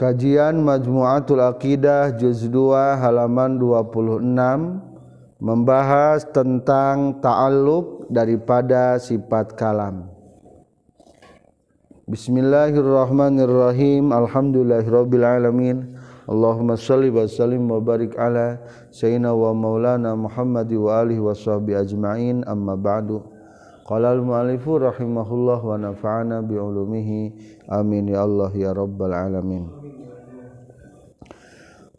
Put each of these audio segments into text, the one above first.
Kajian Majmu'atul Aqidah juz 2 halaman 26 membahas tentang ta'alluq daripada sifat kalam. Bismillahirrahmanirrahim. Alhamdulillahirabbil alamin. Allahumma shalli wa sallim wa barik ala sayyidina wa maulana Muhammad wa alihi wa sahbihi ajma'in. Amma ba'du. Qala al-mu'allifu rahimahullah wa nafa'ana bi ulumihi. Amin ya Allah ya rabbal alamin.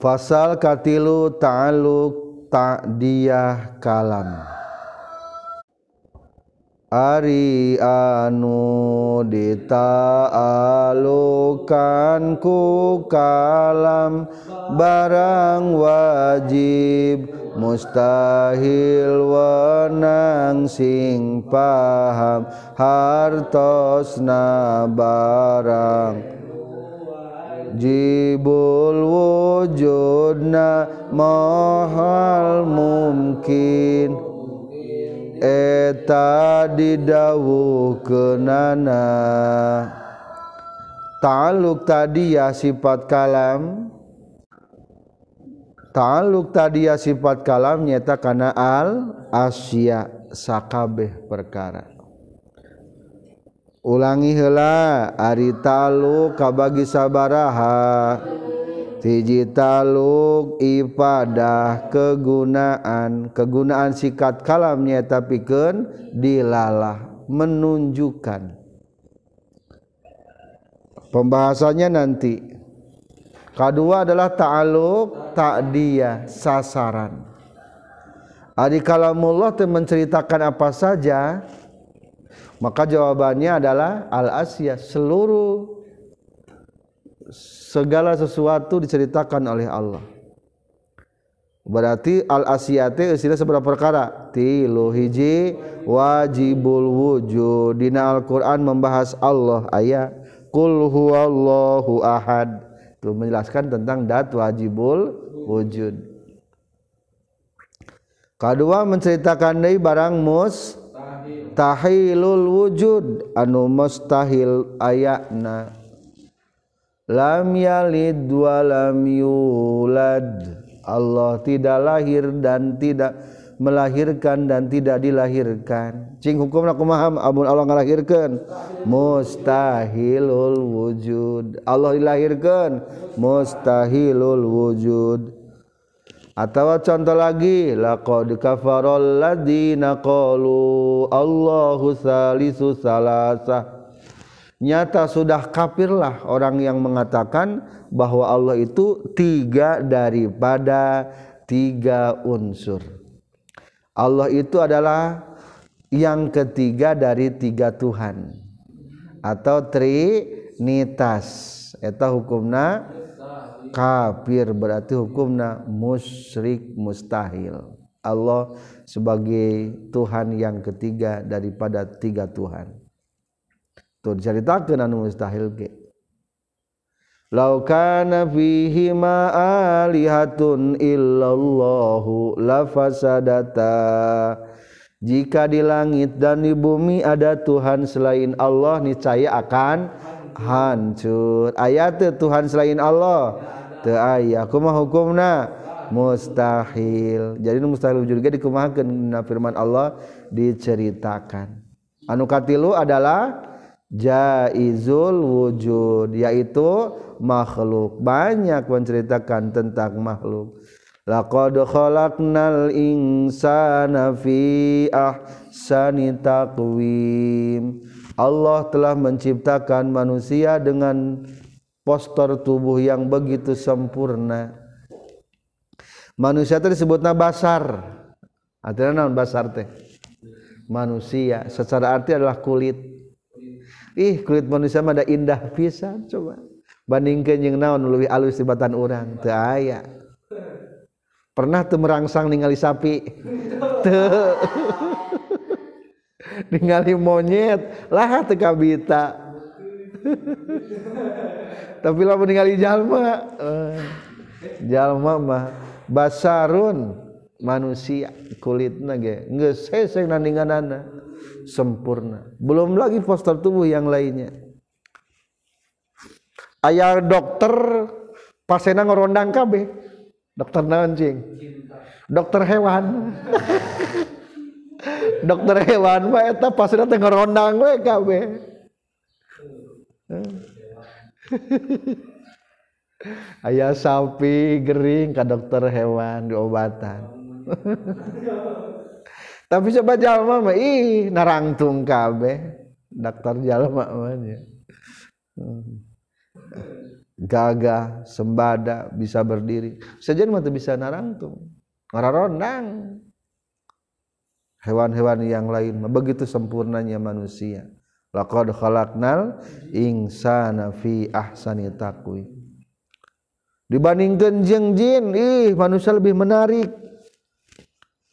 Fasal katilu ta'aluk ta'diyah kalam. Ari anu dita'alukan ku kalam. Barang wajib mustahil wenang sing paham. Hartosna barang jibul wujudna mahal mungkin. Eta didawu kenana ta'aluk tadi ya sifat kalam. Ta'aluk tadi ya sifat kalam nyata kana al asya sakabeh perkara ulangi hela ari taluk kabagi sabaraha. Tiji taluk ibadah kegunaan. Kegunaan sikat kalamnya tapi ken dilalah menunjukkan. Pembahasannya nanti. Kedua adalah ta'aluk ta'diyah sasaran. Adi kalamullah menceritakan apa saja maka jawabannya adalah al-asya seluruh segala sesuatu diceritakan oleh Allah. Berarti al-asiyate istilah seberapa perkara? Tilu hiji wajibul wujud dina Al-Quran membahas Allah. Ayat kul huwallahu ahad. Itu menjelaskan tentang dat wajibul wujud. Kedua menceritakan dari barang mus tahilul wujud anu mustahil ayana. Lam yalid wa lam yulad. Allah tidak lahir dan tidak melahirkan dan tidak dilahirkan. Cing hukumna kumaha amun Allah ngalahirkeun. Mustahilul wujud. Allah dilahirkan mustahilul wujud. Atau contoh lagi laqad kafarol ladina qalu Allahu salisu salasa nyata sudah kafirlah orang yang mengatakan bahwa Allah itu tiga daripada tiga unsur. Allah itu adalah yang ketiga dari tiga Tuhan. Atau trinitas. Eta hukumna kafir berarti hukumna musyrik mustahil. Allah sebagai Tuhan yang ketiga daripada tiga Tuhan. Tuh diceritakan anu mustahil ke Lau kana fihi ma alihatun illallahu lafasadata jika di langit dan di bumi ada Tuhan selain Allah niscaya akan hancur. Ayat Tuhan selain Allah aya kumaha hukumna. Mustahil. Jadi mustahil juga dikumahakeun firman Allah diceritakan. Anu katilu adalah jaizul wujud yaitu makhluk. Banyak menceritakan tentang makhluk. Laqad khalaqnal insana fi ahsani taqwim. Allah telah menciptakan manusia dengan postur tubuh yang begitu sempurna. Manusia itu disebutnya basar. Artinya naon basar teh? Manusia. Secara arti adalah kulit. Ih kulit manusia mah ada indah pisan coba. Bandingkeun jeung naon leuwih alus tibatan urang teu aya. Pernah teu merangsang ningali sapi? Teu. Ningali monyet. Lah teu kabita tapi lamun ningali jalma. Jalma mah basarun manusia kulitna ge. Geus heseng nandinganana sempurna. Belum lagi postur tubuh yang lainnya. Ayah dokter pasena ngerondang kabeh. Dokter nancing dokter hewan. Dokter hewan mah eta pasena teh ngerondang we kabeh ayah sapi gering ke dokter hewan diobatan tapi coba jalma mah ih narangtung kabeh. Dokter jalma mah hmm. gagah sembada bisa berdiri. Saja mah bisa narangtung. Ngararondang hewan-hewan yang lain begitu sempurnanya manusia laqad khalaqnal insana fi ahsani taqwim dibandingkan jeng jin ih manusia lebih menarik.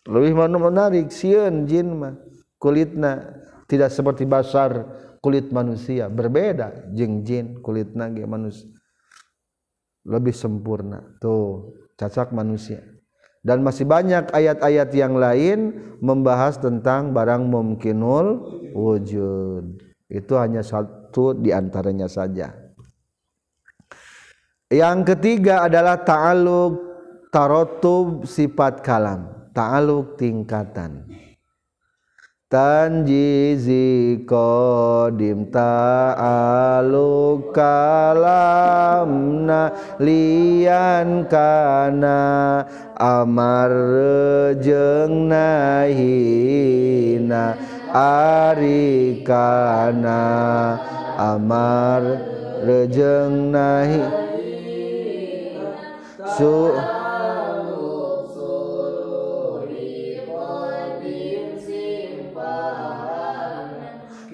Lebih menarik sieun jin mah. Kulitna tidak seperti basar kulit manusia. Berbeda jeng jin kulitna ge manusia. Lebih sempurna. Tuh cacak manusia. Dan masih banyak ayat-ayat yang lain membahas tentang barang mumkinul wujud itu hanya satu di antaranya saja. Yang ketiga adalah ta'aluk tarotub sifat kalam. Ta'aluk tingkatan. Tanjizi kodim ta'aluk kalamna lian kana amar jeng nahina arikana amar rejeng nahi su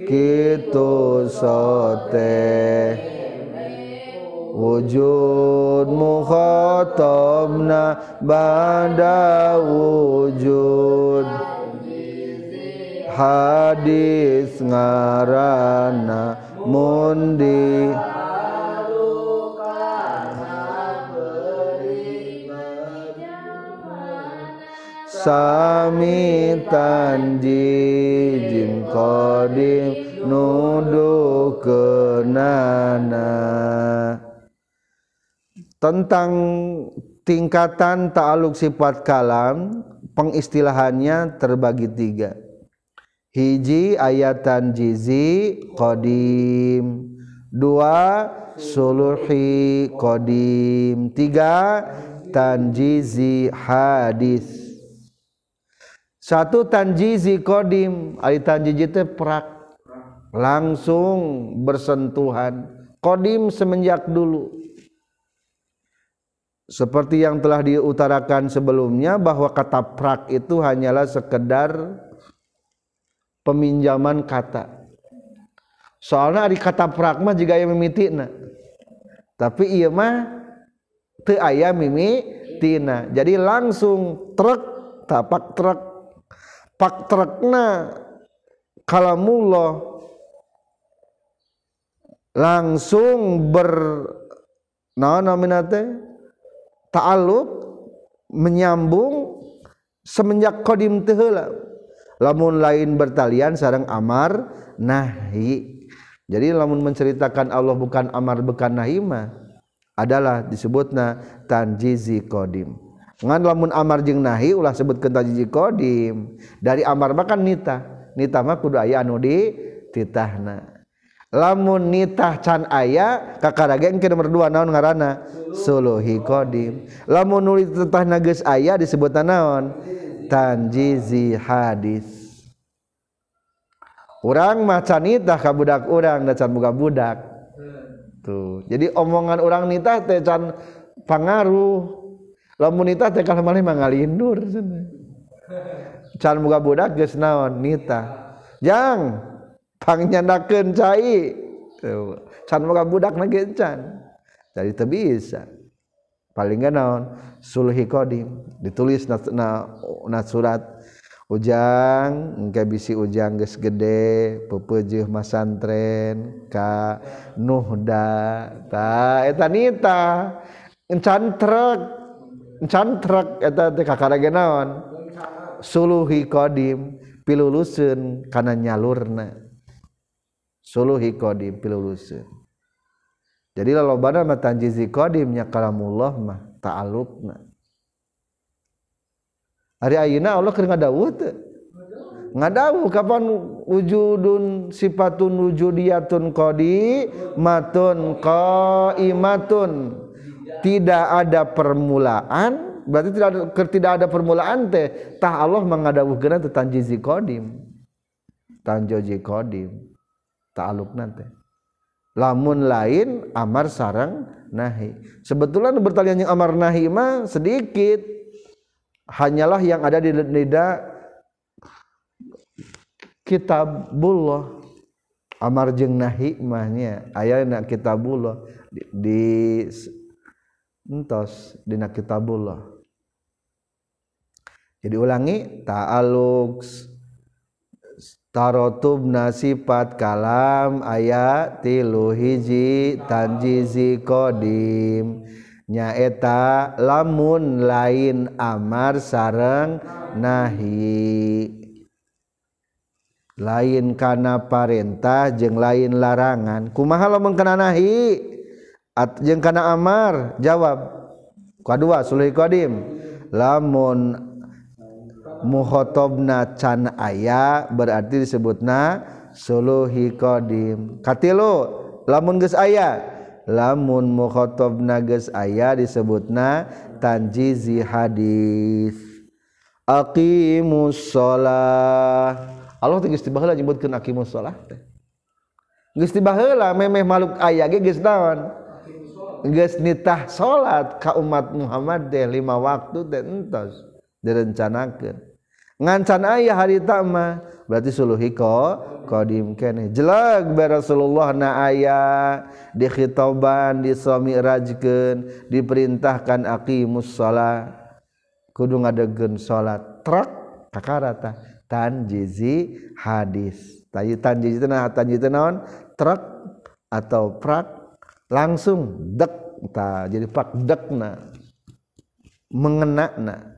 gitu sote wujud mukhatabna bada wujud hadis ngarana mundi. Sami tanji jin qadim nudu kenana tentang tingkatan ta'aluk sifat kalam pengistilahannya terbagi tiga hiji ayatan jizi qadim dua suluhi qadim tiga tanjizi hadis. Satu tanjizi kodim. Ali tanjizi itu perak langsung bersentuhan. Kodim semenjak dulu. Seperti yang telah diutarakan sebelumnya bahwa kata prak itu hanyalah sekedar peminjaman kata. Soalnya ada kata pragma juga yang mimitina tapi iya mah te ayam mimitina jadi langsung truk tapak truk. Pak trukna kalamullah langsung ber naon nominate ta'aluk menyambung semenjak kodim teheula lamun lain bertalian sareng amar nahi. Jadi lamun menceritakan Allah bukan amar bukan nahi mah adalah disebutna tanjizi qadim ngan lamun amar jeung nahi ulah sebutkeun tajiji qadim dari amar mah kan nitah. Nitah mah kudu aya anu di titahna lamun nitah can aya kakarage engke nomor 2 naon ngaranna? Suluhi qadim lamun nulis titahna geus aya disebutna naon tanjizi hadis. Orang macan nitah ka budak orang dan can buka budak. Tuh jadi omongan orang nitah teh can pangaruh. Lamun nitah teh kalau malih mangalindur can buka budak geus naon? Nitah. Jang pangnyandakeun cai. Tuh can buka budak na can. Jadi teu bisa. paling gak naon? Sulhi qadim. Ditulis na, na, na surat ujang engke bisi ujang geus gede pepeujeuh masantren ka nuhda ta eta nita encantrek encantrek eta teh kakaraga naon? Suluhi qadim piluluseun kana nyalurna. Suluhi qadim piluluseun jadi lolobana mah tanjizi qadimnya kalamullah mah ta'alluqna hari ayeuna Allah keur ngadawuh teu ngadawuh kapan wujudun sifatun wujudiyatun qadi matun qaimatun. Tidak ada permulaan berarti tidak ada, tidak ada permulaan teh tah Allah mengadawuhkeun teh tanjizi qadim tanjoji qadim ta'alluqna teh. Lamun lain amar sarang nahi. Sebetulnya bertalian yang amar nahi mah sedikit. Hanyalah yang ada di lidah kitabullah. Amar jeung nahi mahnya. Aya na kitabullah. Di, di entos dina kitabullah. Jadi ulangi ta'aluk tarotub nasifat kalam ayat tilu hiji tanjizi kodim. Nyaeta lamun lain amar sareng nahi. Lain kana parentah jeung lain larangan. Kumaha lamun kana nahi? At jeung kana amar? Jawab. Kedua sulih kodim. Lamun muhotobna can aya berarti disebutna suluhi qdim katilu lamun geus aya. Lamun mukhotobna geus aya disebutna tanjizi hadis. Aqimus shalah. Allah teh geus tibaheula nyebutkeun aqimus shalah teh. Geus tibaheula memeh makhluk aya ge geus naon? Geus nitah salat ka umat Muhammad teh lima waktu teh entos direncanakeun. Ngancan aya harita mah berarti suluhi ko qadim kene. Jelag be Rasulullah na aya di khitoban di rajkeun diperintahkan aqimus shalah kudu ngadegeun salat trak kakarata tanjizi hadis. Tadi tanjizi itu nah tanjizi naon? Truk atau prak langsung dek ta. Jadi pak dek na. Mengena na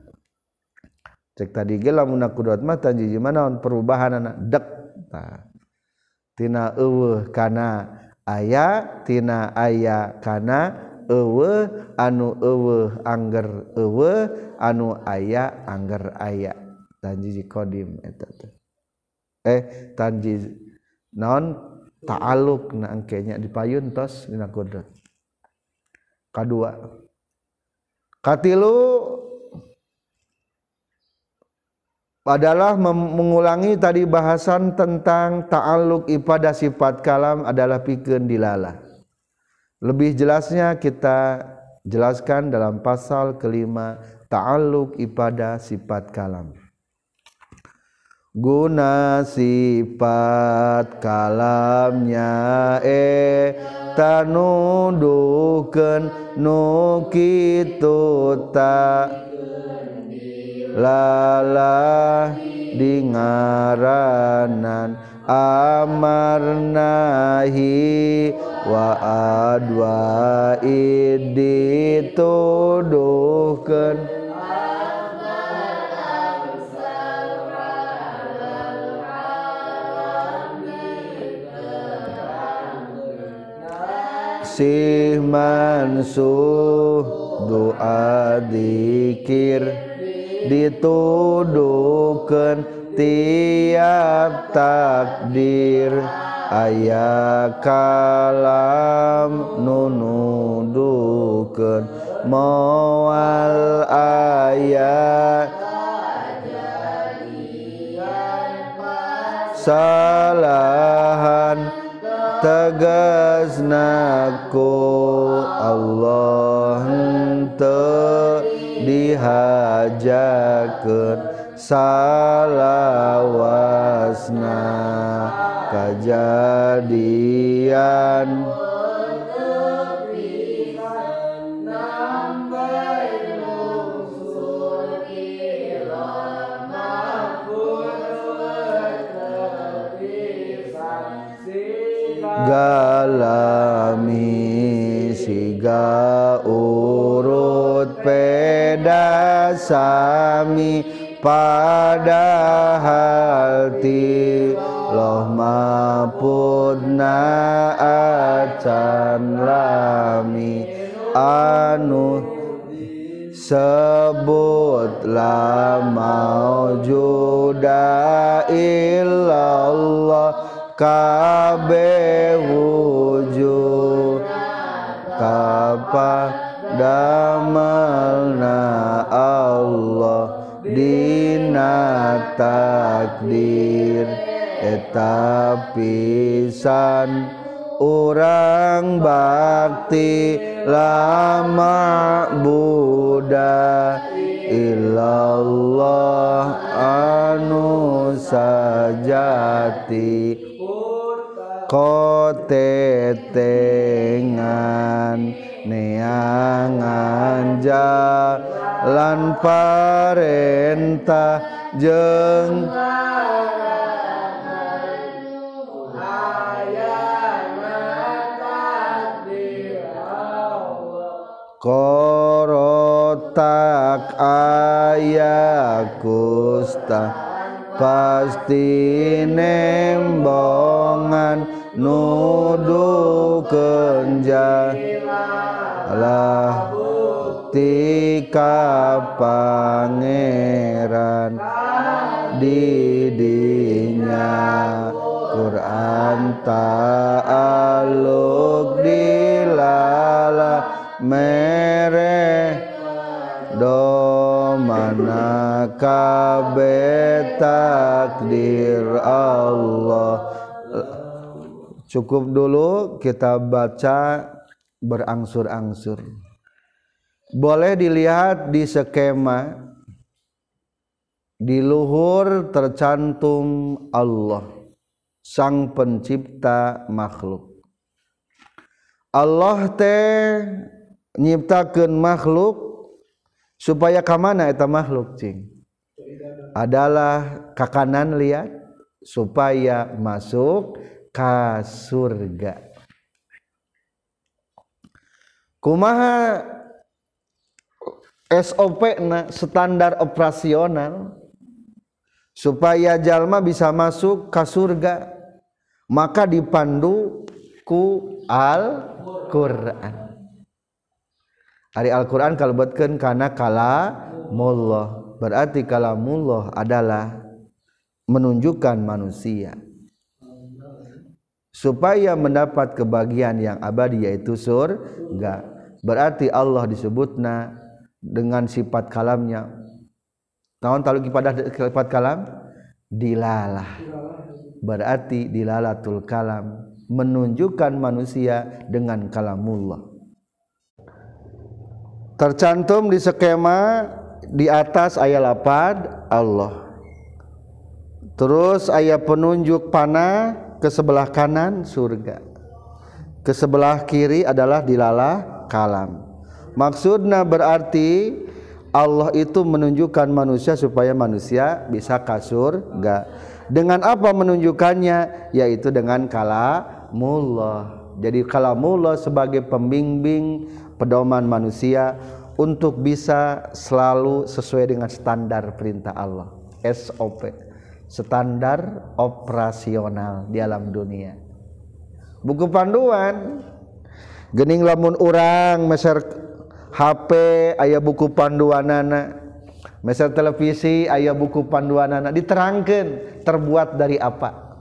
cek tadi gelam munak kudat mata mana on perubahan anak dek. Nah. tina eueuh kana aya tina aya kana eueuh anu eueuh angger eueuh anu aya angger aya. Tanjiji kodim eta teh. Eh tanjiz non ta'aluk na angkenya dipayun tos dina kudrat kadua. Katilu adalah mengulangi tadi bahasan tentang ta'aluk ibadah sifat kalam adalah pikeun dilala lebih jelasnya kita jelaskan dalam pasal kelima ta'aluk ibadah sifat kalam. Guna sifat kalamnya e tanuduhkeun nu kitu ta lala dingaranan amar nahi wa adwa idituduhkeun sih mansuh doa dikir dituduhkan tiap takdir ayat kalam nunudukan mawal ayat salahan tegas naku Allah teu dihajakeun salawasna kejadian galami sami padahal ti loh mapudna acan lah anu sebutlah maujuda illallah. Kabeh takdir eta pisan orang bakti lama Buddha illallah anu sajati kotetengan neangan jalan parentah jeng korotak ayah kusta pasti nembongan nudu kenja. Lah tika pangeran didinya. Quran ta'aluk dilala mere kabe takdir Allah. Cukup dulu kita baca berangsur-angsur. Boleh dilihat di skema. Di luhur tercantum Allah sang pencipta makhluk. Allah teh nyiptakan makhluk supaya ke mana eta makhluk cing? Adalah ke kanan lihat supaya masuk ke surga. Kumaha SOP na standar operasional supaya jalma bisa masuk ke surga maka dipandu ku Al-Quran hari Al-Quran kalebetkeun kana kalamullah. Berarti kalamullah adalah menunjukkan manusia. Supaya mendapat kebahagiaan yang abadi yaitu surga. Berarti Allah disebutna dengan sifat kalamnya. Tahun tahu pada sifat kalam? Dilalah. Berarti dilalatul kalam. Menunjukkan manusia dengan kalamullah tercantum di skema di atas ayat 8 Allah. Terus ayat penunjuk panah ke sebelah kanan surga. Ke sebelah kiri adalah dilalah kalam. Maksudnya berarti Allah itu menunjukkan manusia supaya manusia bisa kasur enggak dengan apa menunjukkannya? Yaitu dengan kalamullah jadi kalamullah sebagai pembimbing pedoman manusia untuk bisa selalu sesuai dengan standar perintah Allah SOP standar operasional di alam dunia. Buku panduan gening lamun orang meser HP ayah buku panduan anak meser televisi ayah buku panduan anak diterangkan terbuat dari apa?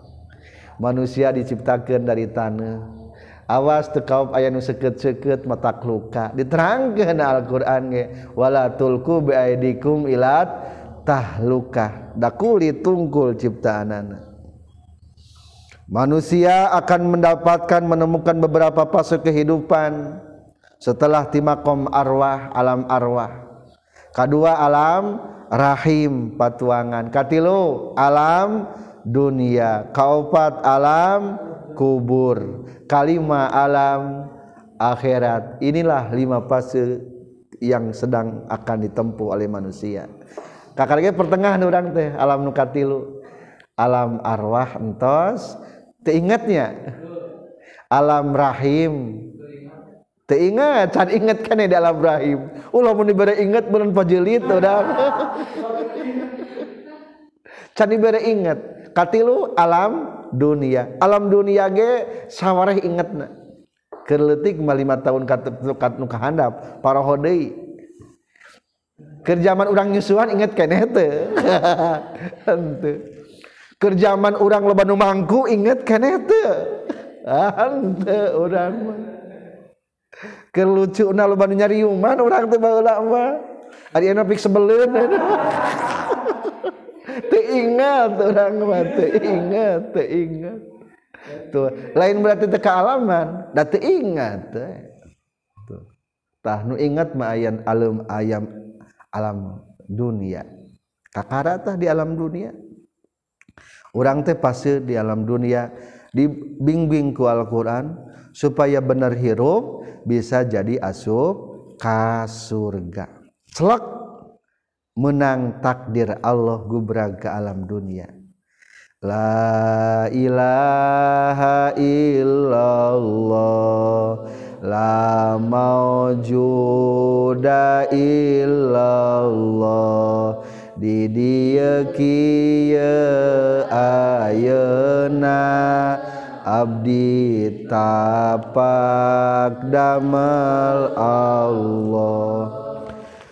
Manusia diciptakan dari tanah. Awas tekaup aya nu seket-seket mata luka. Diterangkan Al-Quran wala tulku biaidikum ilat tahluka dakuli tungkul ciptaan anak manusia akan mendapatkan menemukan beberapa fase kehidupan setelah timakom arwah alam arwah. Kedua alam rahim patuangan. Katilu alam dunia. Kaupat alam kubur. Kalima alam akhirat. Inilah lima fase yang sedang akan ditempuh oleh manusia. Kakak pertengahan orang teh. Alam nukatilu alam arwah entos. Teingatnya? Alam rahim. Teingat. Can ingat kan di alam rahim? Ulah mau diberi ingat bulan pajelit udah. Can diberi ingat. Katilu alam dunia. Alam dunia ge sawareh ingetna. Kerletik 5 lima tahun katukat nu kahandap paraho deui. Kerjaman urang nyusuhan inget keneh teu henteu. Kerjaman urang loba nu mangku inget keneh teu henteu urang mah. Loba nu nyariuman urang teu baheula mah. Ari anu pik sebeleun teingat orang mah teingat teingat. Tuh lain berarti teka alaman da teingat tuh. Tah nu ingat mah ayan alam ayam alam dunia. Kakara tah di alam dunia. Orang teh pasti di alam dunia. Dibimbing ku Al-Quran supaya benar hirup bisa jadi asup ka surga. Celak menang takdir Allah gubra ke alam dunia. La ilaha illallah La maujuda illallah. Di dia kieu ayeuna abdi tapak damel Allah.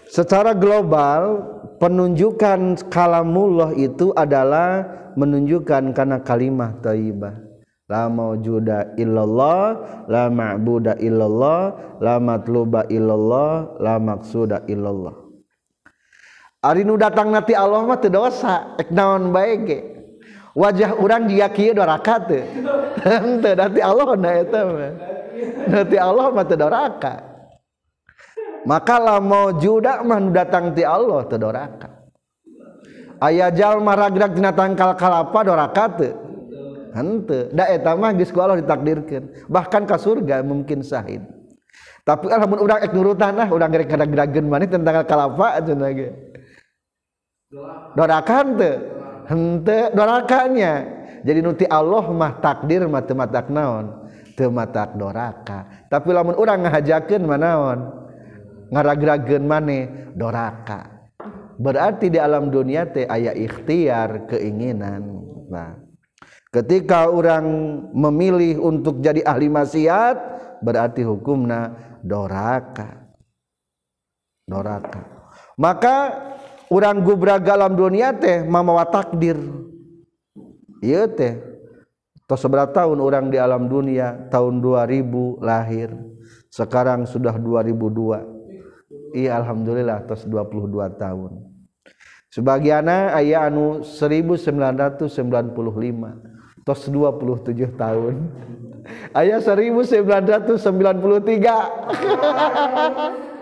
Secara global penunjukan kalamullah itu adalah menunjukkan karena kalimah thayyibah la maujuda illallah la ma'buda illallah la matluba illallah la maksuda illallah. Ari nu datang nanti Allah mah teu dosa ek naon bae ge? Wajah urang dia kieu doraka teu. Teu nanti Allah na eta mah. Nanti Allah mah teu doraka maka makalah mau judamah datang ti Allah tedoraka ayaah Jalma ragrag tangkal kalapa doraka Allah ditakdirkan bahkan ke surga mungkin sahid. tapi alhamdul urang ek nurutan tanah urang gerek kada geragen maneh tentang kalapa cenah ge. Doraka henteu henteu dorakanya. Jadi nuti Allah mah takdir mah teu matak naon? Teu matak doraka. Tapi lamun urang ngahajakeun mah naon? Ngaragrageun maneh doraka. Berarti di alam dunia teh aya ikhtiar keinginan. Nah ketika orang memilih untuk jadi ahli maksiat berarti hukumna doraka. Doraka. Maka orang gubraga alam dunia teh mamawa takdir. Iya teh tos seberapa tahun orang di alam dunia? Tahun 2000 lahir. Sekarang sudah 2002 iya alhamdulillah tos 22 tahun. Sebagiana ayah anu 1995 tos 27 tahun. Ayah 1993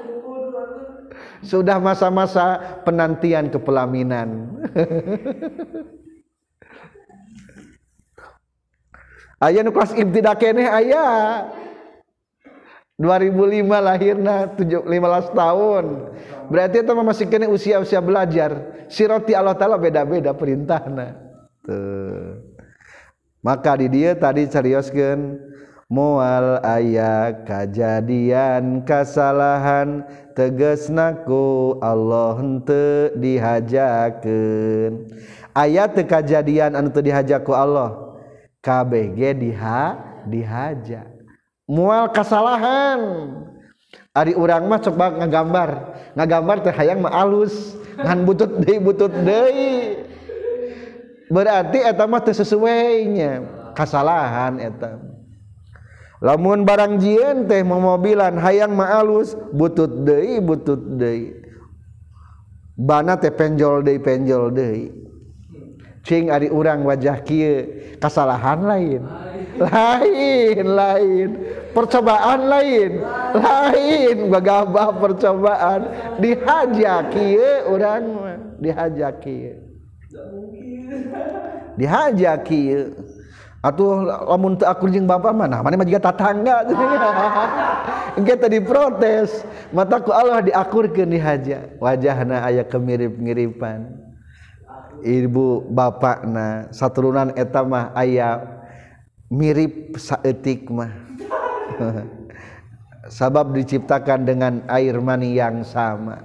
sudah masa-masa penantian kepelaminan. Ayah nu kelas ibtidak keneh ayah. 2005 lahirna 15 tahun. Berarti itu masih kena usia-usia belajar. Siroti Allah Ta'ala beda-beda perintahna. Tuh. Maka di dia tadi seriuskan mual ayah kejadian kesalahan tegesnaku Allah hente dihajakan ayat kejadian anu dihajaku Allah KBG diha dihajak mual kesalahan Ari urang mah coba ngagambar. Ngagambar teh hayang mah alus. Ngan butut deui butut deui. Berarti eta mah teu sesuainya, nya kasalahan eta. Lamun barang jieun teh mobilan hayang mah alus butut deui butut deui. Bana teh penjol deui penjol deui. Cing ari urang wajah kieu. Kasalahan lain. Lain lain. percobaan lain. Lain gagabah percobaan. Dihajaki kieu urang dihajaki kieu kieu atuh lamun teu akur jeung bapa mana mana mah jiga tatangga. Engke tadi protes mataku Allah diakurkeun dihaja wajahna aya kemirip-ngiripan. Ibu bapakna saturunan eta mah aya mirip saeutik mah. sabab diciptakan dengan air mani yang sama.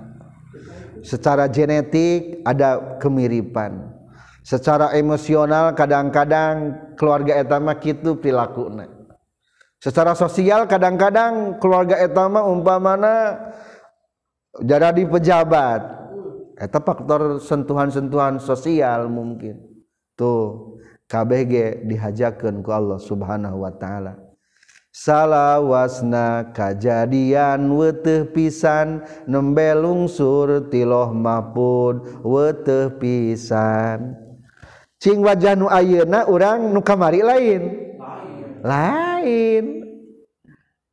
Secara genetik ada kemiripan. Secara emosional kadang-kadang keluarga etama kitu perilaku secara sosial kadang-kadang keluarga etama umpa mana jadi pejabat. Eta faktor sentuhan-sentuhan sosial mungkin. Tuh KBG dihajakan ke Allah subhanahu Wa ta'ala salah wasna kejadian wete pisan nembelungsur tiloh mapun wete pisan. Cing wajah nu ayeuna urang nu kamari lain? Lain.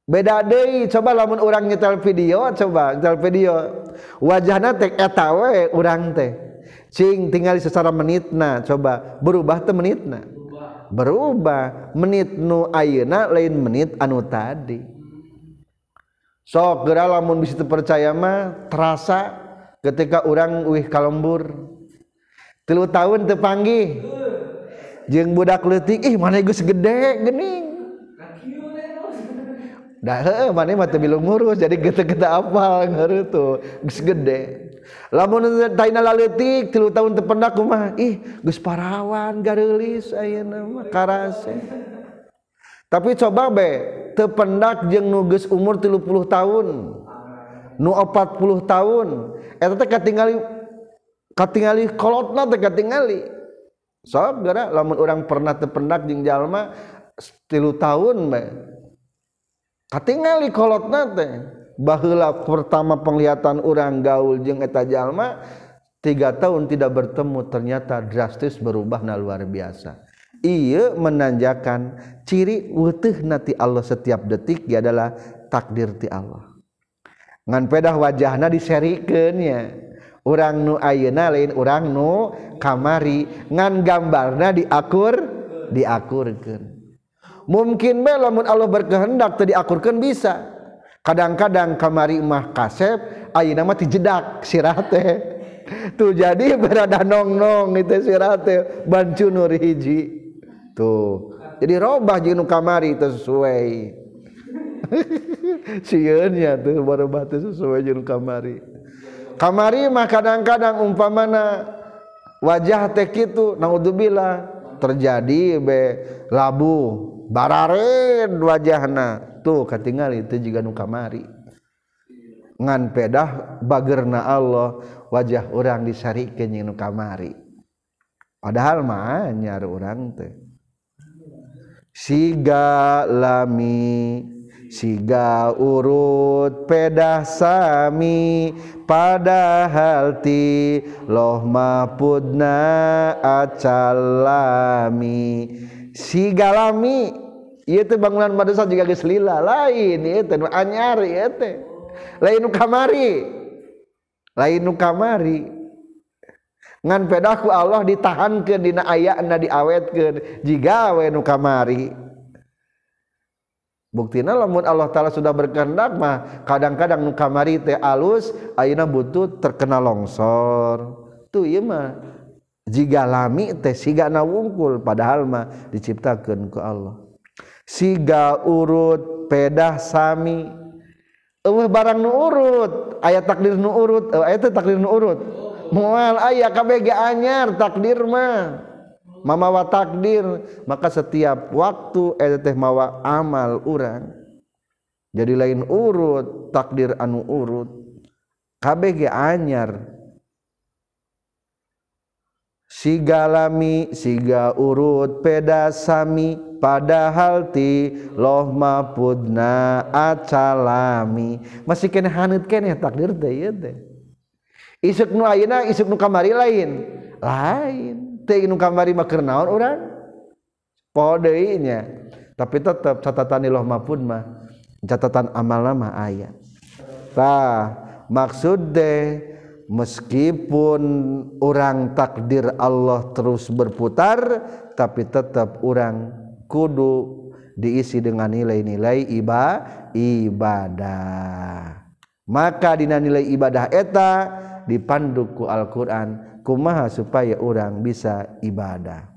Beda deui coba lamun urang nyetel video coba nyetel video. Wajahna teh eta we urang teh. Cing tinggal secara menitna coba. Berubah teh menitna. berubah. Menit nu ayeuna lain menit anu tadi. Sok geura lamun bisa percaya mah terasa ketika orang wih kalembur. Tilu tahun tepanggih jeung budak leutik ih mana geus gede geuning dah heuh mana mah teu ngurus jadi gede gede apal ngeureut tuh geus gede. lamun daina laletik tilu tahun tependak kumah ih geus parawan gareulis ayeuna mah karase. Tapi coba be tependak jeung nu geus umur 30 tahun nu 40 tahun eta teh katingali katingali kolotna teh katingali. Sok gara lamun orang pernah tependak jeung jalma tilu tahun be katingali kolotna teh. bahla pertama penglihatan orang gaul jeung eta jalma tiga tahun tidak bertemu ternyata drastis berubah na luar biasa. Ia menanjakan ciri wetih nati Allah setiap detik ya adalah takdir ti Allah. Ngan pedah wajahna diserikeunnya orang nu ayeuna lain orang nu kamari. Ngan gambarna diakur diakurkeun. Mungkin be lamun Allah berkehendak teu diakurkeun bisa. kadang-kadang kamari mah kasep ayeuna mah tijedak sirate tuh jadi berada nong-nong itu sirate bancu nur hiji tuh jadi robah jeung kamari teu sesuai. Sieun nya tuh berubah teu sesuai jeung kamari. Kamari mah kadang-kadang umpamana wajah teh kitu naudzubillah terjadi be labu bararen wajahna. tuh katingal itu juga nu kamari. Ngan pedah bagerna Allah wajah orang disarikeun nu kamari. Padahal mah nyar orang teh. Siga lami siga urut pedah sami padahal ti loh mapudna acalami siga lami. itu bangunan madrasah juga geus lila lain itu nu anyar itu lain nu kamari. Lain nu kamari. Ngan pedaku Allah ditahankeun dina ayana diawetkeun jiga we nu kamari. Buktina lamun Allah taala sudah berkehendak mah kadang-kadang nu kamari teh alus ayeuna butuh terkena longsor. Tuh ieu mah jiga lami teh siga wungkul padahal mah diciptakeun ku Allah. siga urut pedah sami. Eueuh barang nu urut aya takdir nu urut eh, aya teh takdir nu urut. Moal aya kabeh ge anyar takdir mah. Mamawa takdir maka setiap waktu eta teh mawa amal urang. Jadi lain urut takdir anu urut kabeh ge anyar sigalami siga urut peda sami. Padahal ti loh mapudna acalami. Masih kena hanut kene takdir teh ieu teh. Isuk nu ayeuna isuk nu kamari lain. Lain. Teh nu kamari mah keur naon urang? Nya tapi tetep catatan loh mapud mah catatan amal mah aya. Tah maksud deh meskipun orang takdir Allah terus berputar tapi tetap orang kudu diisi dengan nilai-nilai iba ibadah. Maka dina nilai ibadah eta dipanduku Al-Qur'an kumaha supaya orang bisa ibadah.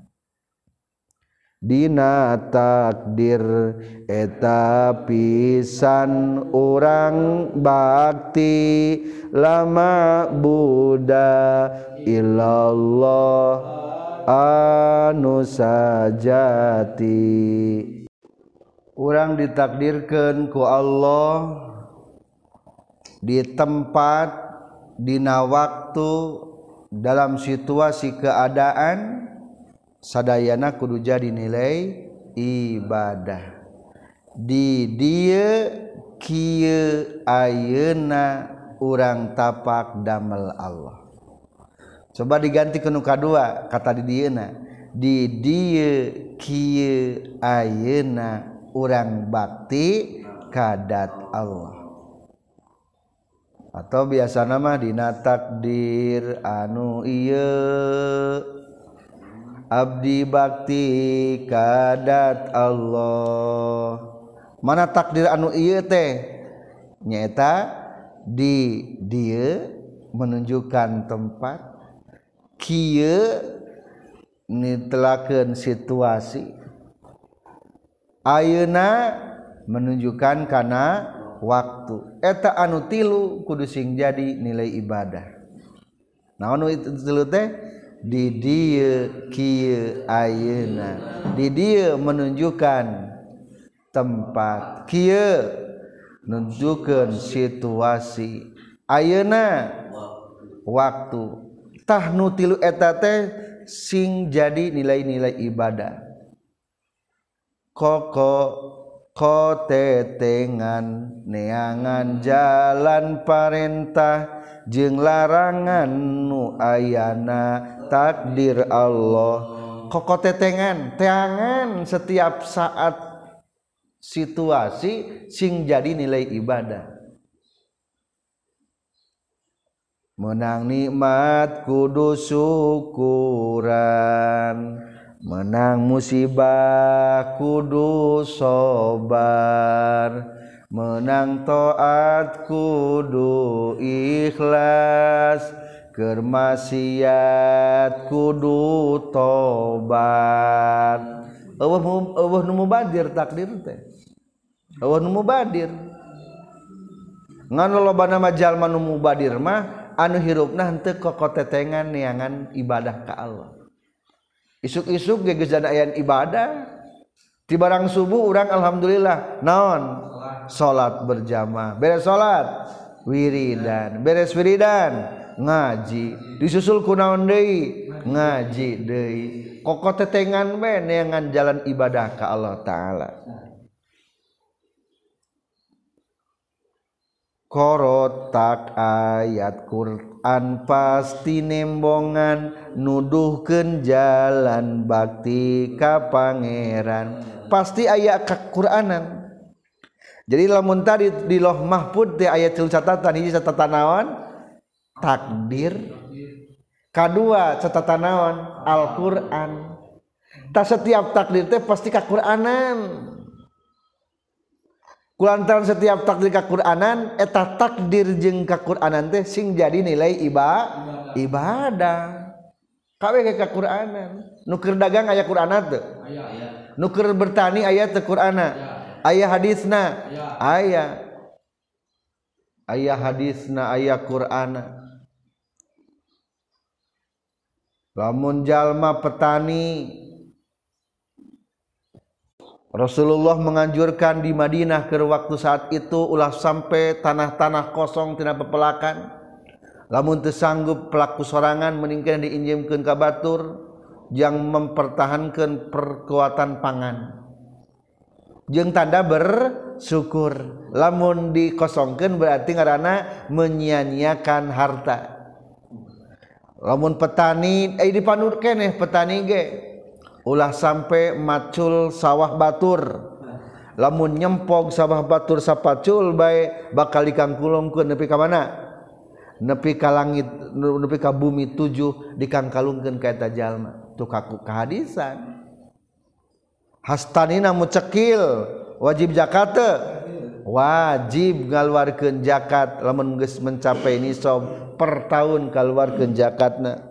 Dina takdir eta pisan orang bakti lama Buddha illallah anu sajati orang ditakdirkan ku Allah di tempat dina waktu dalam situasi keadaan sadayana kudu jadi nilai ibadah. Di dia kieu ayeuna urang tapak damel Allah. coba diganti ke nuka dua kata di diena. Di dia kieu ayeuna urang bakti kadat Allah. Atau biasa nama dina takdir anu iya abdi bakti kadat Allah. Mana takdir anu iya teh? Nyata di dia menunjukkan tempat nitelaken situasi. Ayeuna menunjukkan karena waktu. Eta anu tilu kudu sing jadi nilai ibadah. Nah anu itu tilu teh? Di dia kieu ayeuna. Di dia menunjukkan tempat. Kieu menunjukkan situasi. Ayeuna? Waktu. tahnu tilu eta teh sing jadi nilai-nilai ibadah. Koko kotetengan neangan jalan parentah jeng larangan nu ayana takdir Allah. Kokotetengan teangan setiap saat situasi sing jadi nilai ibadah. menang nikmat kudu syukuran. Menang musibah kudu sobar. Menang toat kudu ikhlas. Kermasiat kudu tobat. Allah Allah nu mubadir takdir teh. Allah nu mubadir. Ngan loba nama jalma nu mubadir mah anu hirupna henteu kokotetengan neangan ibadah ka Allah. Isuk-isuk ge geus aya ibadah di barang subuh orang alhamdulillah naon? Salat berjamaah. Beres salat wiridan. Beres wiridan ngaji. Disusul ku naon deui? Ngaji deui. Kokotetengan we neangan jalan ibadah ka Allah taala. korotak ayat Quran pasti nembongan nuduhken jalan bakti ka Pangeran. Pasti ayat kekuranan jadi lamun tadi di loh mahfud di ayat tilu catatan ini catatan naon? Takdir. Kedua catatan naon? Al-Quran. Tak setiap takdir teh pasti kekuranan kulantaran setiap takdir kakuranan eta takdir jeung kakuranan teh sing jadi nilai iba ibadah. Kawe ke kakuranan? Nuker dagang aya qur'ana teu? Nuker bertani aya teu qur'ana? Aya hadisna? Aya. Aya hadisna aya qur'ana. Lamun jalma petani Rasulullah menganjurkan di Madinah ke waktu saat itu ulah sampai tanah-tanah kosong tidak pepelakan. Lamun tersanggup pelaku sorangan meningkat diinjimkan ke batur yang mempertahankan perkuatan pangan. Jeng tanda bersyukur. Lamun dikosongkan berarti karena menyia-nyiakan harta. Lamun petani, eh dipanurkan eh petani ge ulah sampai macul sawah Batur. Lamun nyempog sawah Batur sapacul baik bakal dikangkulungkeun nepi ka mana? Nepi ka langit nepi ka bumi tujuh dikangkalungkeun ka eta jalma. Tu kaku kehadisan. Hastanina mucekil wajib jakate wajib ngaluarkeun zakat lamun geus mencapai nisab per tahun kaluarkeun zakatna.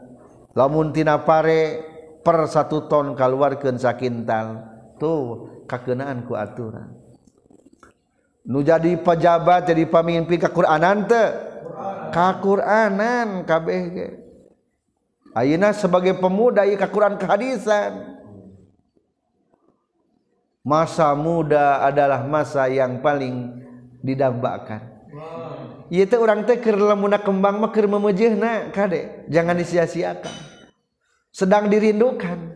Lamun tina pare per satu ton keluarkan sakintal tuh kakenaan ku aturan. Nu jadi pejabat jadi pemimpin kekuranan te kakuranan kabeh Ayeuna sebagai pemuda ieu kakuran kehadisan. Masa muda adalah masa yang paling didambakan. Wow. ieu teh urang teh keur lamunna kembang mah keur memejeuhna kade. Jangan disia-siakan. sedang dirindukan.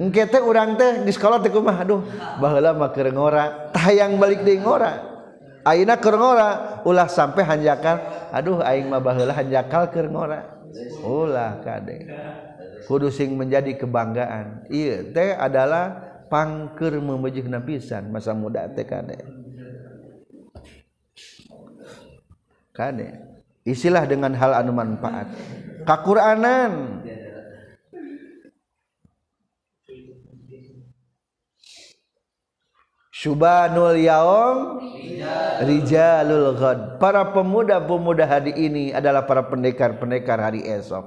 Engkete urang teh di sekolah teh kumah aduh baheula mah keur ngora. Tayang balik deui ngora. Ayeuna keur ngora ulah sampai hanjakal. Aduh aing mah baheula hanjakal keur ngora. Ulah kade. Kudu sing menjadi kebanggaan. Ieu teh adalah pangker memejihna pisan masa muda teh kade. Kade isilah dengan hal anu manfaat. Kakuranan. Subbanul yaom Rijalul para pemuda-pemuda hari ini adalah para pendekar-pendekar hari esok.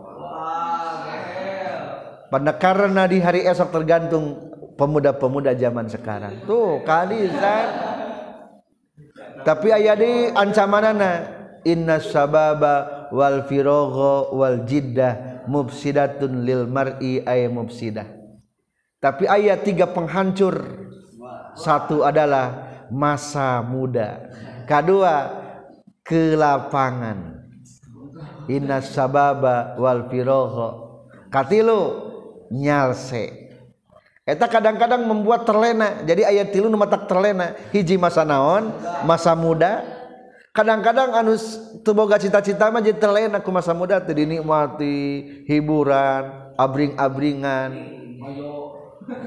Karena di hari esok tergantung pemuda-pemuda zaman sekarang. Tuh kali tapi aya di ancamanana inna sababa wal firagha wal jiddah mufsidatun lil mar'i ay mufsidah. Tapi ayat tiga penghancur satu adalah masa muda kedua kelapangan inna sababa wal firoho katilu nyalse Eta kadang-kadang membuat terlena. Jadi ayat tilu nu tak terlena. Hiji masa naon, masa muda. Kadang-kadang anu teu boga cita-cita mah jadi terlena ku masa muda teu dinikmati hiburan, abring-abringan.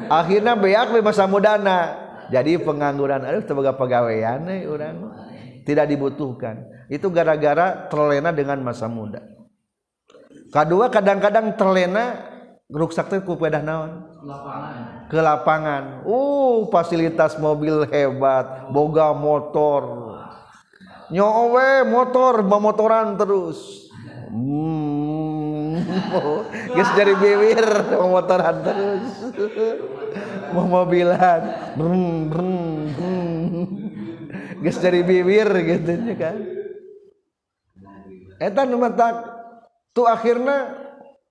Akhirnya beak we masa mudana. jadi pengangguran aduh sebagai pegawaian eh, orang tidak dibutuhkan. Itu gara-gara terlena dengan masa muda. Kedua kadang-kadang terlena rusak teh kupedah naon? Ke lapangan uh fasilitas mobil hebat boga motor. Nyowe motor memotoran terus. Hmm. Guys dari bibir memotoran terus. mau mobilan brung brung guys dari bibir gitu kan. Eta numatak tuh akhirnya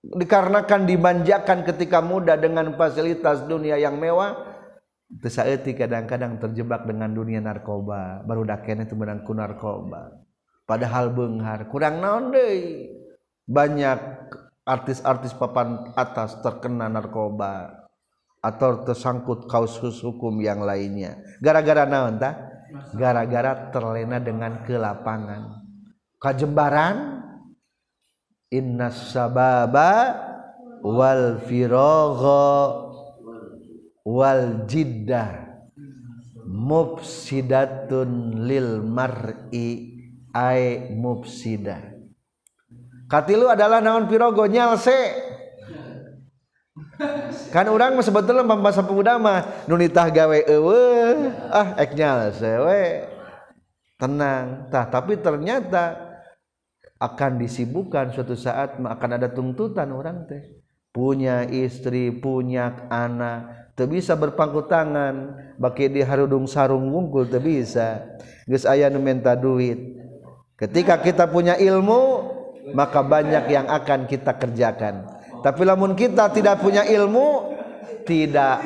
dikarenakan dimanjakan ketika muda dengan fasilitas dunia yang mewah Tesaeti kadang-kadang terjebak dengan dunia narkoba. Baru daken itu menangku narkoba. Padahal benghar kurang naon deh. Banyak artis-artis papan atas terkena narkoba atau tersangkut kausus hukum yang lainnya. Gara-gara naon tak gara-gara terlena dengan kelapangan. Kajembaran innas sababa wal firagha wal jiddah mufsidatun lil mar'i ay mufsidah katilu adalah naon pirogo nyalse kan orang sebetulnya pembahasa pemuda mah nunitah gawe ewe ah eknyal sewe tenang. Tah tapi ternyata akan disibukkan suatu saat akan ada tuntutan orang teh. Punya istri punya anak teu bisa berpangku tangan bagi di harudung sarung wungkul teu bisa. Geus aya nu menta duit. Ketika kita punya ilmu maka banyak yang akan kita kerjakan. Tapi namun kita tidak punya ilmu tidak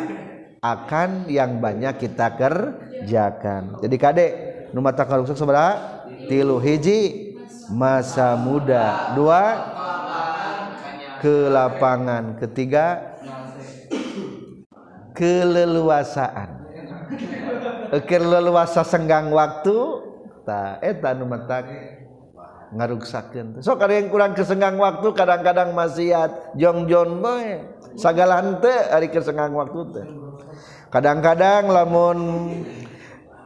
akan yang banyak kita kerjakan. Jadi Kadek numata sebelah tilu hiji masa muda. Dua ke lapangan ketiga keleluasaan. Keleluasa senggang waktu tak eta nu ngarugsakeun sok ada yang kurang kesenggang waktu kadang-kadang maksiat jongjon bae sagala henteu ari kesenggang waktu teh. Kadang-kadang lamun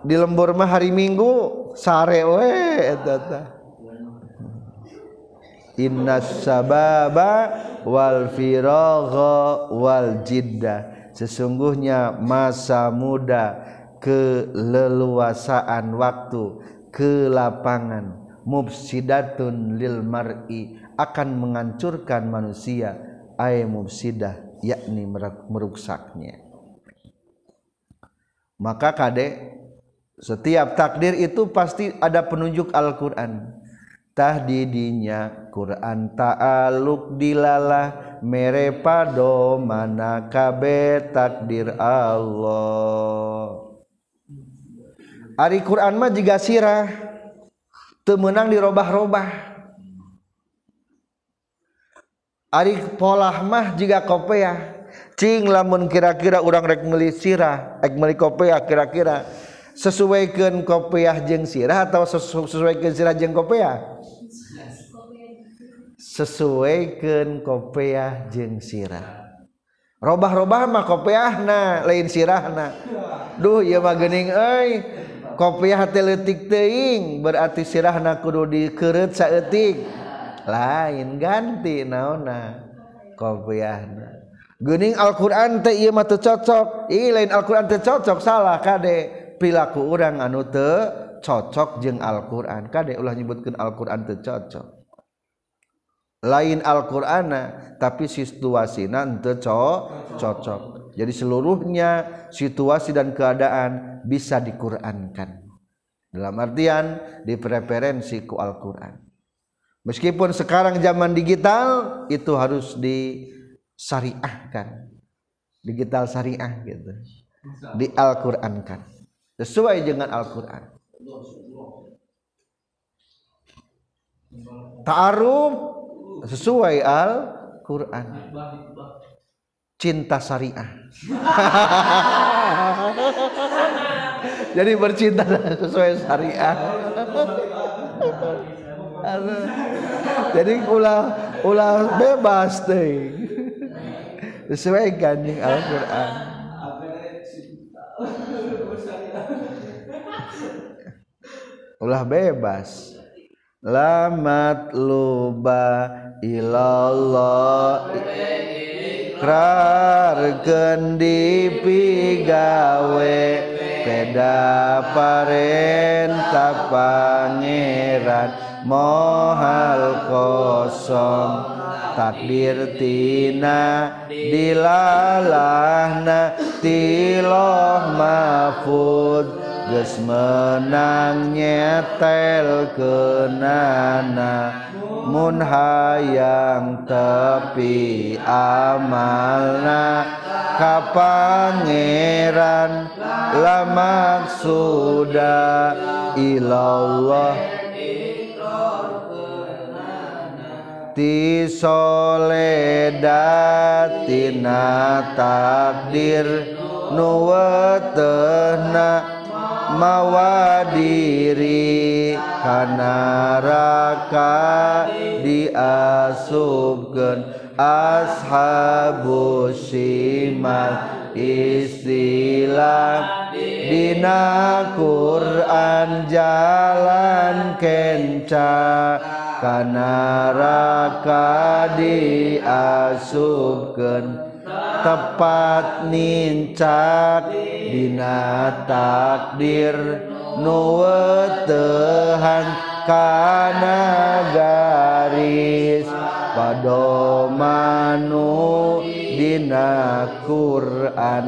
di lembur mah hari Minggu sare we eta teh Innas sababa wal firagha wal jidda. Sesungguhnya masa muda keleluasaan waktu kelapangan. Mufsidatun lil mar'i akan menghancurkan manusia. Ay mufsidah yakni meruksaknya. Maka kadek setiap takdir itu pasti ada penunjuk Al-Qur'an. Tahdidinya Quran ta'aluk dilalah mere mana kabe takdir Allah. Ari Quran mah juga sirah temenang dirubah-robah Ari polah mah jika kopeah cing lamun kira-kira orang rek meli sirah rek meli kopeah kira-kira sesuaikan kopeah jeng sirah atau sesu, sesuaikan sirah jeng kopeah sesuaikan kopeah jeng sirah. Robah-robah mah kopeahna lain sirahna. Duh ieu mah geuning euy. Kopiah teh leutik teuing berarti sirahna kudu dikeureut saeutik. Lain ganti naonna kopiahna. Geuning Al-Qur'an teh ieu mah cocok. Ih lain Al-Qur'an teu cocok salah kade. Pilaku urang anu teu cocok jeung Al-Qur'an. Kade ulah nyebutkeun Al-Qur'an teu cocok. Lain Al-Qur'ana tapi situasina teu cocok. Jadi seluruhnya situasi dan keadaan bisa diqurankan. Dalam artian dipreferensi ku Al-Qur'an. Meskipun sekarang zaman digital itu harus disyariahkan. Digital syariah gitu. Di Al-Qur'ankan sesuai dengan Al-Qur'an. Ta'aruf sesuai Al-Qur'an cinta syariah. Jadi bercinta sesuai syariah. Jadi ulah ulah bebas deh. Sesuai ganding Al-Quran. Ulah bebas. Lamat luba ilallah ikrar dipigawe peda parentah pangeran. Mohal kosong takdir tina dilalahna tiloh mahfud. Geus menang nyetel kenana mun hayang tepi amalna ka pangeran la maksuda ilallah ti soledatina takdir nuwetehna mawa diri kanaraka diasubkeun ashabu shimal istilah dina Quran jalan kenca kanaraka diasubkeun tepat nincat Dina takdir nuwetehan kana garis. Padomanu dina Quran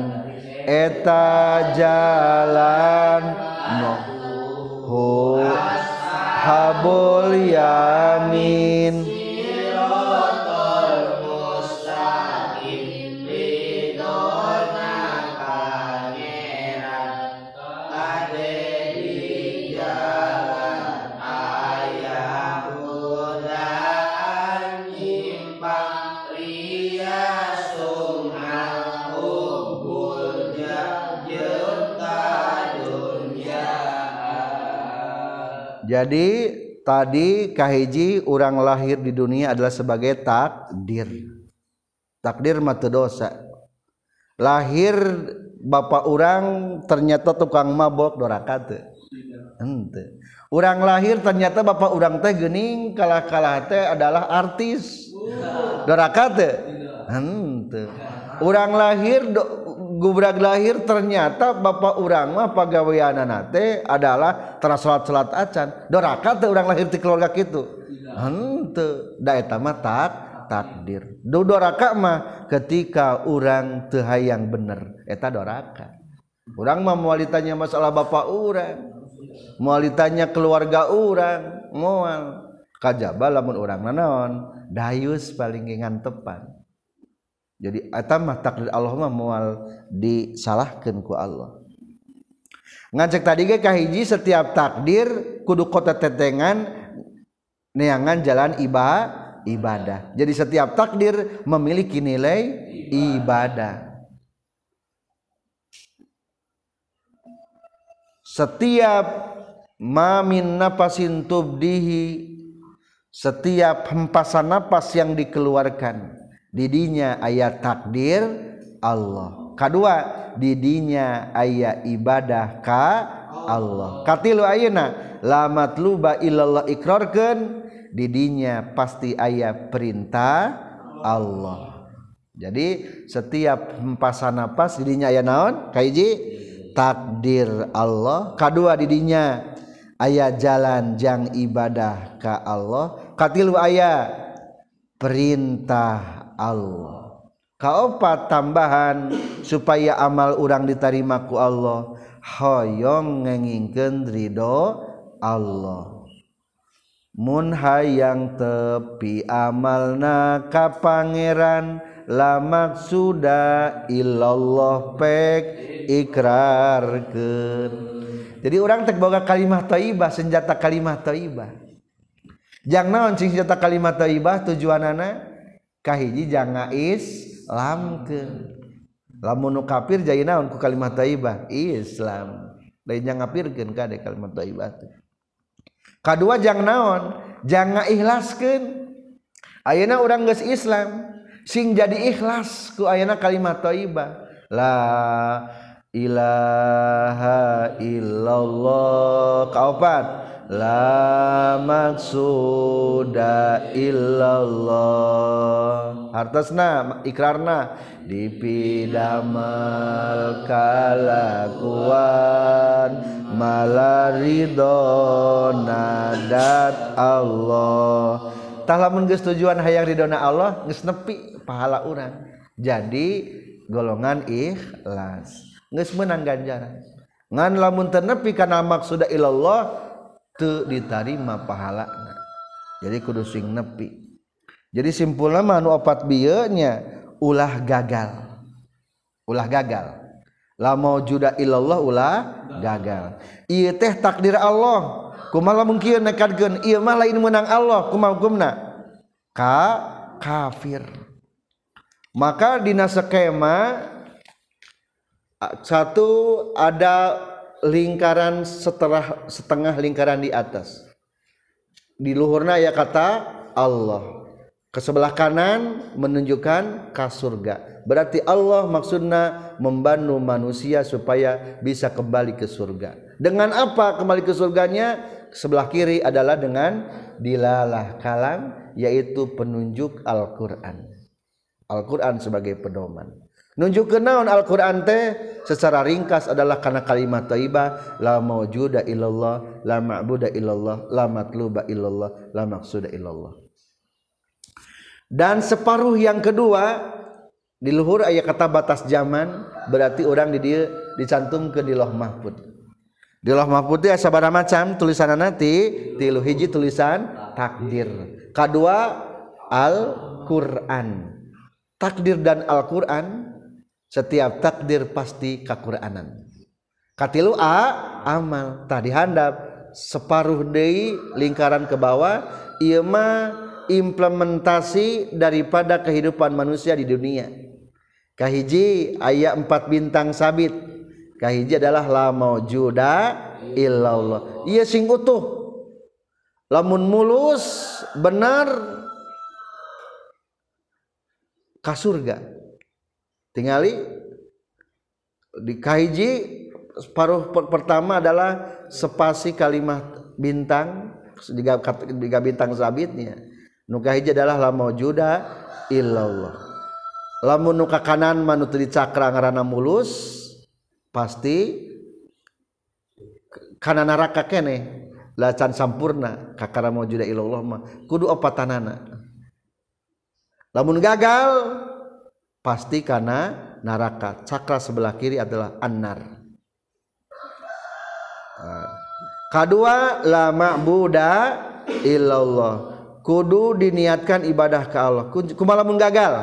eta jalan no habul yamin. Jadi tadi kahiji orang lahir di dunia adalah sebagai takdir. Takdir mata dosa. Lahir bapak orang ternyata tukang mabok doraka ente orang lahir ternyata bapak orang teh gening kalah kalah teh adalah artis. Doraka ente orang lahir do, gubrak lahir ternyata bapak urang mah pagaweana nate adalah tara salat-salat acan. Doraka teh urang lahir di keluarga kitu. Henteu da eta mah tak takdir. Do doraka mah ketika urang teu hayang bener eta doraka. Urang mah moal ditanya masalah bapak urang moal ditanya keluarga urang moal. Kajaba lamun urang naon? Dayus paling ngantepan jadi atamah takdir Allah mah mual disalahkan ku Allah. Ngajak tadikah hiji setiap takdir kudu kota tetengan neangan jalan ibadah ibadah. Jadi setiap takdir memiliki nilai ibadah. Setiap mamin napasin tubdihi setiap hempasan napas yang dikeluarkan didinya ayat takdir Allah. Kedua didinya ayat ibadah ka Allah. Katilu ayuna lamat luba illallah ikrarkan didinya pasti ayat perintah Allah. Jadi setiap hempasan napas didinya ayat naon? Kaiji? Takdir Allah. Kedua didinya ayat jalan jang ibadah ke Allah. Katilu ayat perintah Allah. Kaopat tambahan supaya amal urang ditarima ku Allah? Hoyong ngengingkeun ridho Allah. Mun hayang tepi amalna ka pangeran la maksuda illallah pek ikrarkeun. Jadi orang tek boga kalimah thayyibah senjata kalimah thayyibah jang naon cing senjata kalimah thayyibah tujuanana? kahiji jangan Islam ke lamun kafir jadi naon ku kalimat taibah? Islam lain jangan kafirkan kade kalimat taibah tuh kedua jangan naon? Jangan ikhlaskan ayana orang gas Islam sing jadi ikhlas ku ayana kalimat taibah. La ilaha illallah. Kaopat? la maksuda illallah. Hartasna ikrarna. Dipidamal kalakuan. Malaridona nadat Allah. Talamun geus tujuan hayang ridona Allah geus nepi pahala urang. Jadi golongan ikhlas. Geus menang ganjaran. Ngan lamun ternepi kana maksuda ilallah teu diterima pahala jadi kudu sing nepi. Jadi simpulna mah anu opat bieu nya ulah gagal. Ulah gagal. La maujuda illallah ulah gagal. Ieu teh takdir Allah. Kumaha lamun kieu nekadkeun ieu mah lain menang Allah. Kumaha hukumna? Ka kafir. Maka dina skema satu ada lingkaran setelah setengah lingkaran di atas. Di luhurna ya kata Allah. Ke sebelah kanan menunjukkan ke surga. Berarti Allah maksudnya membantu manusia supaya bisa kembali ke surga. Dengan apa kembali ke surganya? Sebelah kiri adalah dengan dilalah kalam yaitu penunjuk Al-Qur'an. Al-Quran sebagai pedoman nunjuk ke naon Alquran teh? Secara ringkas adalah karena kalimat thaibah la maujuda illallah la ma'buda illallah la matluba illallah la maqsuda illallah. Dan separuh yang kedua di luhur aya kata batas zaman berarti orang di dia dicantumkeun di Lauh Mahfud. Di Lauh Mahfud teh sabaraha macam tulisan nanti tilu hiji tulisan takdir. Kadua Al-Qur'an. Takdir dan Al-Qur'an setiap takdir pasti kekuranan. Katilu A amal. Tadi handap. Separuh day lingkaran ke bawah Ima implementasi daripada kehidupan manusia di dunia. Kahiji ayat empat bintang sabit. Kahiji adalah la maujuda illallah. Iya sing utuh. Lamun mulus benar surga tinggali di kahiji separuh pertama adalah spasi kalimat bintang jika bintang sabitnya. Nuka hiji adalah la maujuda illallah. Lamun nuka kanan manut di cakra ngarana mulus pasti kana neraka kene lacan sampurna kakara maujuda illallah mah. Kudu opatanana. Lamun gagal pasti karena neraka. Cakra sebelah kiri adalah annar. Kedua la ma'buda illallah. Kudu diniatkan ibadah ke Allah. Kumaha lamun gagal.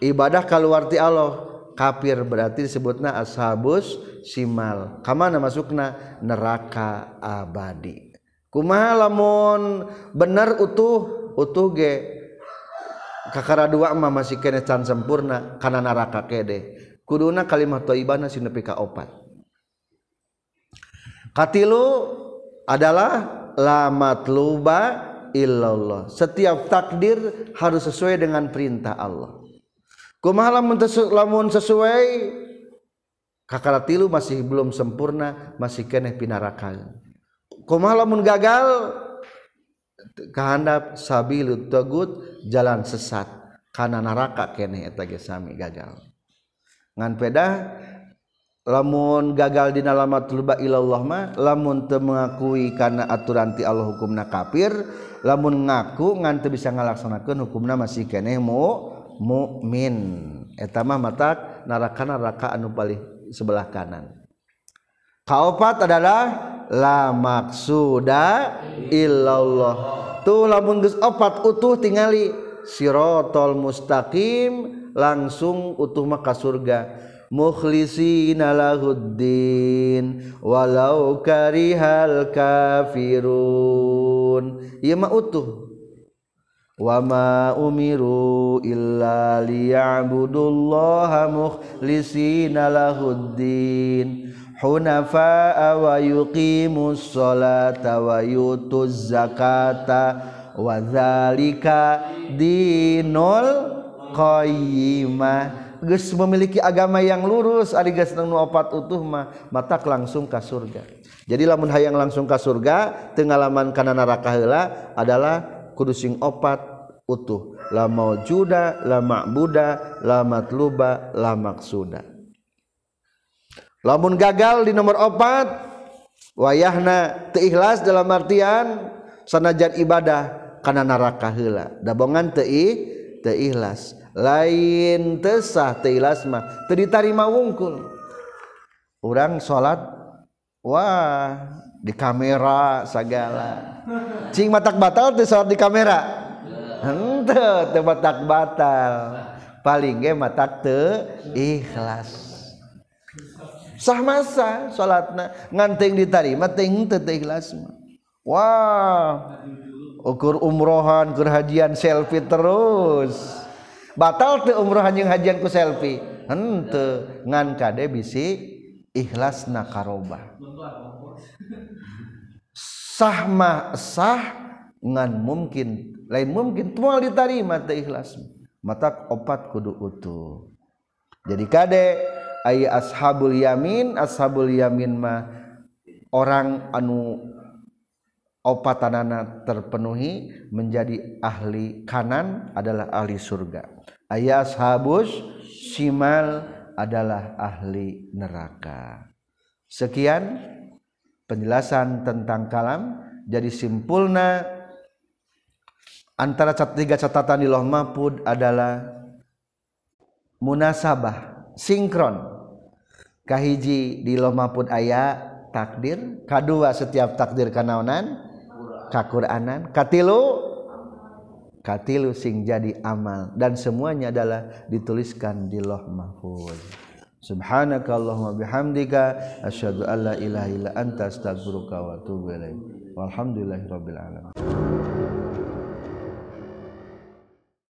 Ibadah kaluarti Allah. Kafir berarti disebutna ashabus simal. Kamana masukna neraka abadi. Kumaha lamun bener utuh. Utuh ge kakara dua mah masih kene can sempurna kana neraka kede. Kuduna kalimat thayyibah sing nepi ka opat. Katilu adalah la matluba illallah. Setiap takdir harus sesuai dengan perintah Allah. Kumaha lamun sesuai kakara tilu masih belum sempurna masih keneh pinaraka. Kumaha lamun gagal kehandap sabilut togut jalan sesat. Karena neraka kene eta ge sami gagal. Ngan peda lamun gagal dina lamatul ba ilallah mah lamun teu mengakui kana aturan ti Allah hukumna kafir lamun ngaku ngan teu bisa ngalaksanakeun hukumna masih keneh mu mukmin eta mah matak neraka-neraka anu paling sebelah kanan. Kaopat adalah la maksuda illallah. Tuh lamun geus opat utuh tingali sirotol mustaqim langsung utuh maka surga. Mukhlisina lahuddin walau karihal kafirun. Ieu mah utuh. Wama umiru illa liya'budullaha mukhlisina lahuddin hunafa'a wa yuqimus sholata wa yutuz zakata wa dzalika dinul qayyimah. Geus memiliki agama yang lurus ari geus nu opat utuh mah matak langsung ka surga. Jadi lamun hayang langsung ka surga teu ngalaman kana neraka heula adalah kudu sing opat utuh. La maujuda la ma'buda la matluba la maksuda lamun gagal di nomor opat wayahna teikhlas dalam artian sanajan ibadah karena neraka heula. Dabongan tei teikhlas lain tesah teikhlas mah teu ditarima wungkul. Orang salat wah di kamera segala cing matak batal teu salat di kamera? Henteu teu matak batal. Paling ge matak teu ikhlas. Sah masa salatna ngan teuing ditarima teuing teu ikhlas mah wah ukur umrohan keur hajian selfie terus. Batal teu umrohan jeung hajian ku selfie. Henteu ngan kade bisi ikhlasna karobah sah mah sah ngan mungkin lain mungkin tual ditarima teu ikhlas mata opat kudu utuh. Jadi kade aya ashabul yamin ashabul yamin mah orang anu opatanana terpenuhi menjadi ahli kanan adalah ahli surga. Aya ashabus simal adalah ahli neraka. Sekian penjelasan tentang kalam. Jadi simpulna antara tiga catatan di loh mahfud adalah munasabah sinkron kahiji di loma pun ayah takdir. Kedua setiap takdir kanaonan kakuranan. Katilu? Katilu sing jadi amal. Dan semuanya adalah dituliskan di loh mahfuz. Subhanakallahumma bihamdika asyhadu alla ilaha illa anta astaghfiruka wa atubu ilaik. Walhamdulillahirabbil alamin.